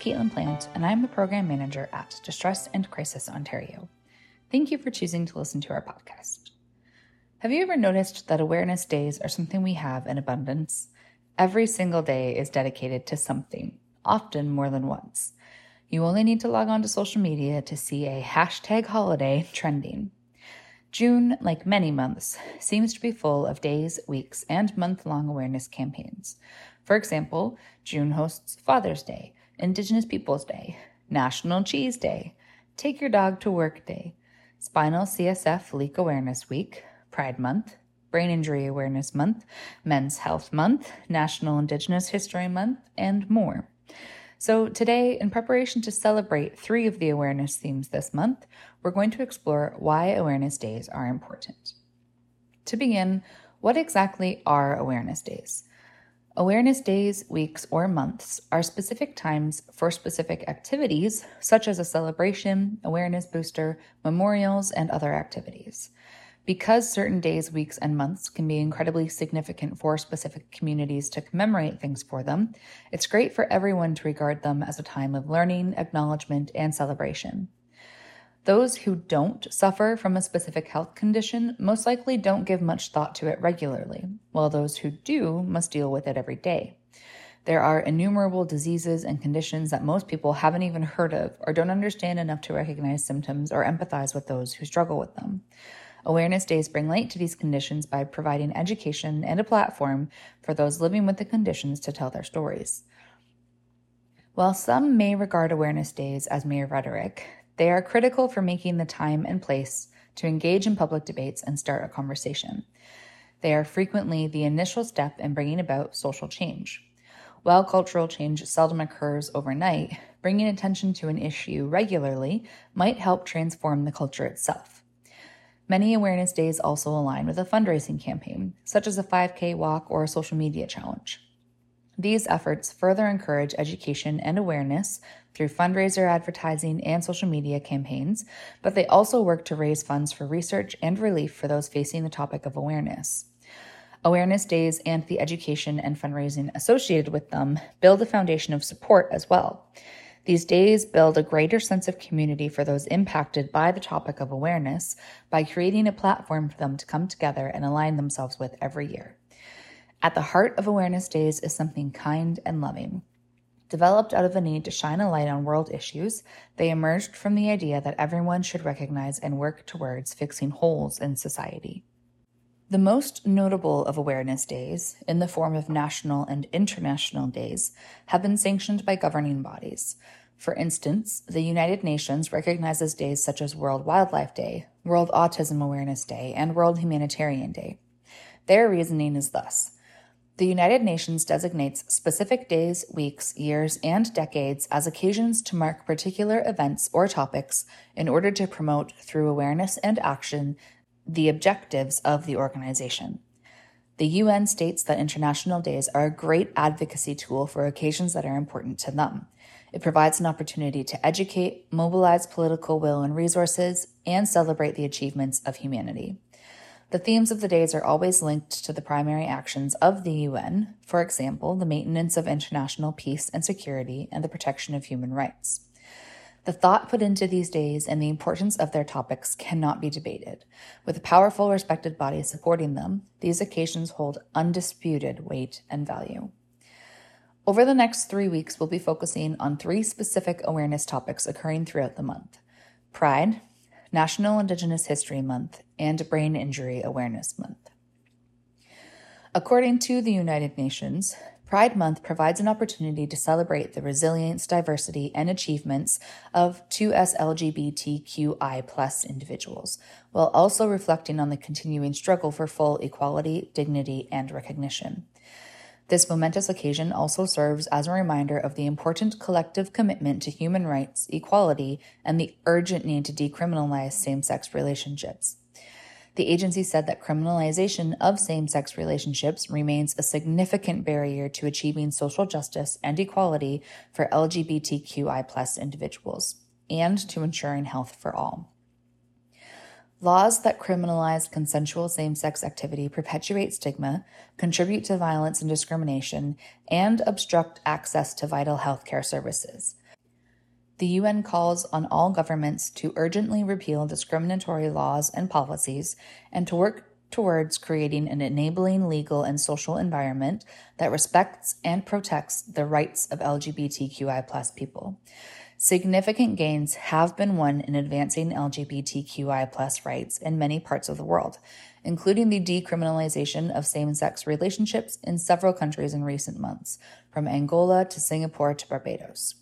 Caitlin Plant, and I'm the program manager at Distress and Crisis Ontario. Thank you for choosing to listen to our podcast. Have you ever noticed that awareness days are something we have in abundance? Every single day is dedicated to something, often more than once. You only need to log on to social media to see a hashtag holiday trending. June, like many months, seems to be full of days, weeks, and month long awareness campaigns. For example, June hosts Father's Day, Indigenous Peoples Day, National Cheese Day, Take Your Dog to Work Day, Spinal CSF Leak Awareness Week, Pride Month, Brain Injury Awareness Month, Men's Health Month, National Indigenous History Month, and more. So, today, in preparation to celebrate three of the awareness themes this month, we're going to explore why awareness days are important. To begin, what exactly are awareness days? Awareness days, weeks, or months are specific times for specific activities, such as a celebration, awareness booster, memorials, and other activities. Because certain days, weeks, and months can be incredibly significant for specific communities to commemorate things for them, it's great for everyone to regard them as a time of learning, acknowledgement, and celebration. Those who don't suffer from a specific health condition most likely don't give much thought to it regularly, while those who do must deal with it every day. There are innumerable diseases and conditions that most people haven't even heard of or don't understand enough to recognize symptoms or empathize with those who struggle with them. Awareness days bring light to these conditions by providing education and a platform for those living with the conditions to tell their stories. While some may regard awareness days as mere rhetoric, they are critical for making the time and place to engage in public debates and start a conversation. They are frequently the initial step in bringing about social change. While cultural change seldom occurs overnight, bringing attention to an issue regularly might help transform the culture itself. Many awareness days also align with a fundraising campaign, such as a 5K walk or a social media challenge. These efforts further encourage education and awareness through fundraiser advertising and social media campaigns, but they also work to raise funds for research and relief for those facing the topic of awareness. Awareness days and the education and fundraising associated with them build a foundation of support as well. These days build a greater sense of community for those impacted by the topic of awareness by creating a platform for them to come together and align themselves with every year. At the heart of Awareness Days is something kind and loving. Developed out of a need to shine a light on world issues, they emerged from the idea that everyone should recognize and work towards fixing holes in society. The most notable of awareness days, in the form of national and international days, have been sanctioned by governing bodies. For instance, the United Nations recognizes days such as World Wildlife Day, World Autism Awareness Day, and World Humanitarian Day. Their reasoning is thus the United Nations designates specific days, weeks, years, and decades as occasions to mark particular events or topics in order to promote, through awareness and action, the objectives of the organization. The UN states that international days are a great advocacy tool for occasions that are important to them. It provides an opportunity to educate, mobilize political will and resources, and celebrate the achievements of humanity. The themes of the days are always linked to the primary actions of the UN, for example, the maintenance of international peace and security and the protection of human rights. The thought put into these days and the importance of their topics cannot be debated. With a powerful, respected body supporting them, these occasions hold undisputed weight and value. Over the next three weeks, we'll be focusing on three specific awareness topics occurring throughout the month Pride, National Indigenous History Month, and Brain Injury Awareness Month. According to the United Nations, Pride Month provides an opportunity to celebrate the resilience, diversity, and achievements of 2S LGBTQI individuals, while also reflecting on the continuing struggle for full equality, dignity, and recognition. This momentous occasion also serves as a reminder of the important collective commitment to human rights, equality, and the urgent need to decriminalize same sex relationships. The agency said that criminalization of same sex relationships remains a significant barrier to achieving social justice and equality for LGBTQI individuals and to ensuring health for all. Laws that criminalize consensual same sex activity perpetuate stigma, contribute to violence and discrimination, and obstruct access to vital healthcare services the UN calls on all governments to urgently repeal discriminatory laws and policies and to work towards creating an enabling legal and social environment that respects and protects the rights of LGBTQI people. Significant gains have been won in advancing LGBTQI plus rights in many parts of the world, including the decriminalization of same sex relationships in several countries in recent months, from Angola to Singapore to Barbados.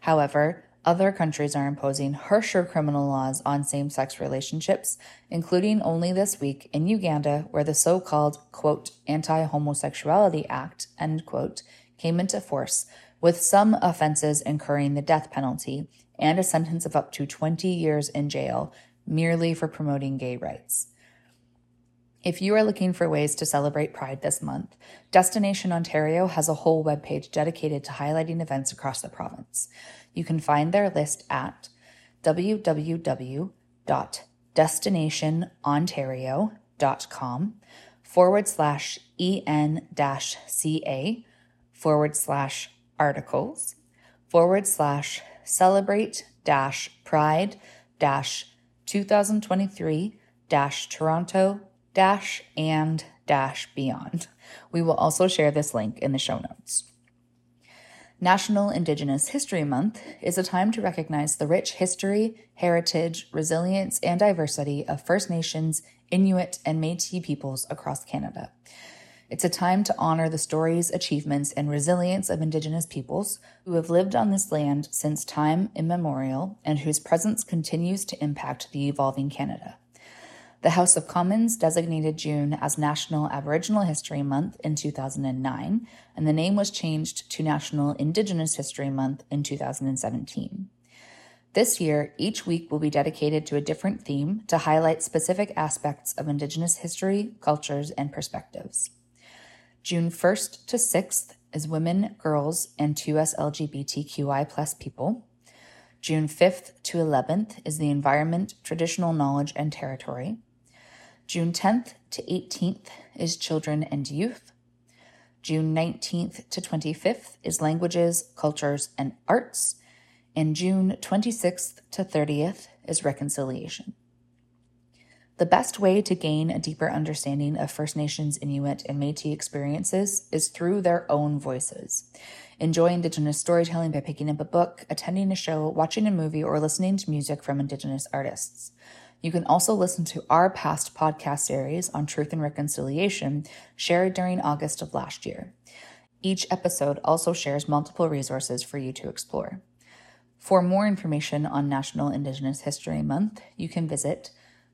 However, other countries are imposing harsher criminal laws on same sex relationships, including only this week in Uganda, where the so called, quote, Anti Homosexuality Act, end quote, came into force, with some offenses incurring the death penalty and a sentence of up to 20 years in jail merely for promoting gay rights. If you are looking for ways to celebrate Pride this month, Destination Ontario has a whole webpage dedicated to highlighting events across the province. You can find their list at www.destinationontario.com forward slash en ca forward slash articles forward slash celebrate dash pride dash 2023 dash Toronto dash and dash beyond. We will also share this link in the show notes. National Indigenous History Month is a time to recognize the rich history, heritage, resilience, and diversity of First Nations, Inuit, and Metis peoples across Canada. It's a time to honor the stories, achievements, and resilience of Indigenous peoples who have lived on this land since time immemorial and whose presence continues to impact the evolving Canada. The House of Commons designated June as National Aboriginal History Month in 2009, and the name was changed to National Indigenous History Month in 2017. This year, each week will be dedicated to a different theme to highlight specific aspects of Indigenous history, cultures, and perspectives. June 1st to 6th is Women, Girls, and 2S LGBTQI plus people. June 5th to 11th is the Environment, Traditional Knowledge, and Territory. June 10th to 18th is Children and Youth. June 19th to 25th is Languages, Cultures, and Arts. And June 26th to 30th is Reconciliation. The best way to gain a deeper understanding of First Nations, Inuit, and Metis experiences is through their own voices. Enjoy Indigenous storytelling by picking up a book, attending a show, watching a movie, or listening to music from Indigenous artists. You can also listen to our past podcast series on truth and reconciliation shared during August of last year. Each episode also shares multiple resources for you to explore. For more information on National Indigenous History Month, you can visit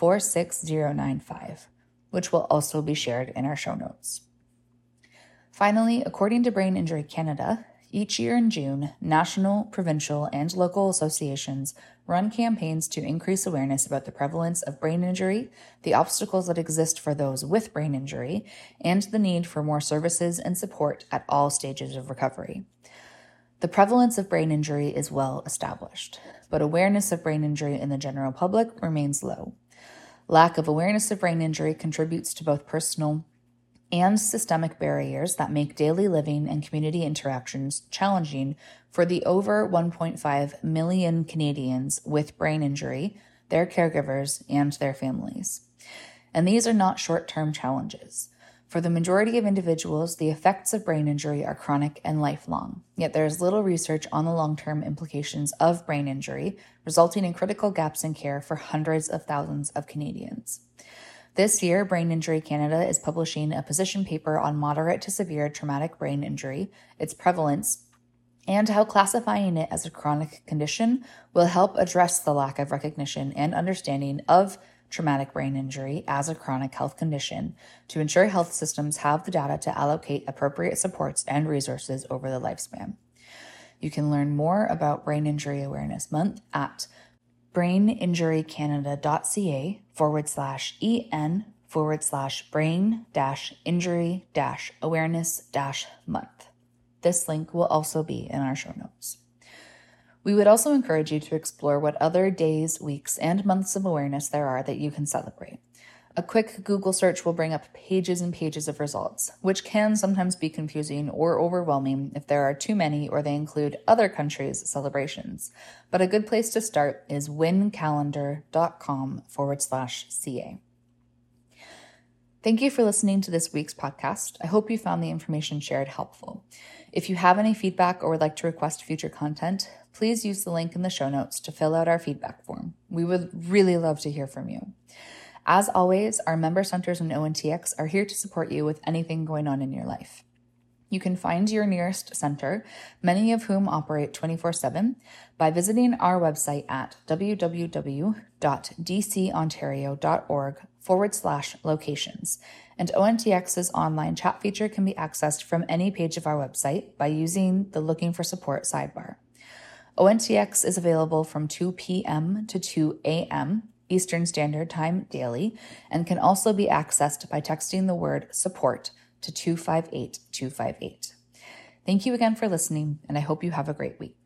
46095, which will also be shared in our show notes. Finally, according to Brain Injury Canada, each year in June, national, provincial, and local associations run campaigns to increase awareness about the prevalence of brain injury, the obstacles that exist for those with brain injury, and the need for more services and support at all stages of recovery. The prevalence of brain injury is well established, but awareness of brain injury in the general public remains low. Lack of awareness of brain injury contributes to both personal and systemic barriers that make daily living and community interactions challenging for the over 1.5 million Canadians with brain injury, their caregivers, and their families. And these are not short term challenges. For the majority of individuals, the effects of brain injury are chronic and lifelong, yet there is little research on the long term implications of brain injury, resulting in critical gaps in care for hundreds of thousands of Canadians. This year, Brain Injury Canada is publishing a position paper on moderate to severe traumatic brain injury, its prevalence, and how classifying it as a chronic condition will help address the lack of recognition and understanding of traumatic brain injury as a chronic health condition to ensure health systems have the data to allocate appropriate supports and resources over the lifespan. You can learn more about Brain Injury Awareness Month at braininjurycanada.ca forward slash en forward slash brain dash injury dash awareness dash month. This link will also be in our show notes. We would also encourage you to explore what other days, weeks, and months of awareness there are that you can celebrate. A quick Google search will bring up pages and pages of results, which can sometimes be confusing or overwhelming if there are too many or they include other countries' celebrations. But a good place to start is wincalendar.com forward slash CA. Thank you for listening to this week's podcast. I hope you found the information shared helpful. If you have any feedback or would like to request future content, please use the link in the show notes to fill out our feedback form. We would really love to hear from you. As always, our member centers and ONTX are here to support you with anything going on in your life. You can find your nearest center, many of whom operate 24 7, by visiting our website at www.dcontario.org forward slash locations. And ONTX's online chat feature can be accessed from any page of our website by using the Looking for Support sidebar. ONTX is available from 2 p.m. to 2 a.m. Eastern Standard Time daily and can also be accessed by texting the word support to 258 258. Thank you again for listening, and I hope you have a great week.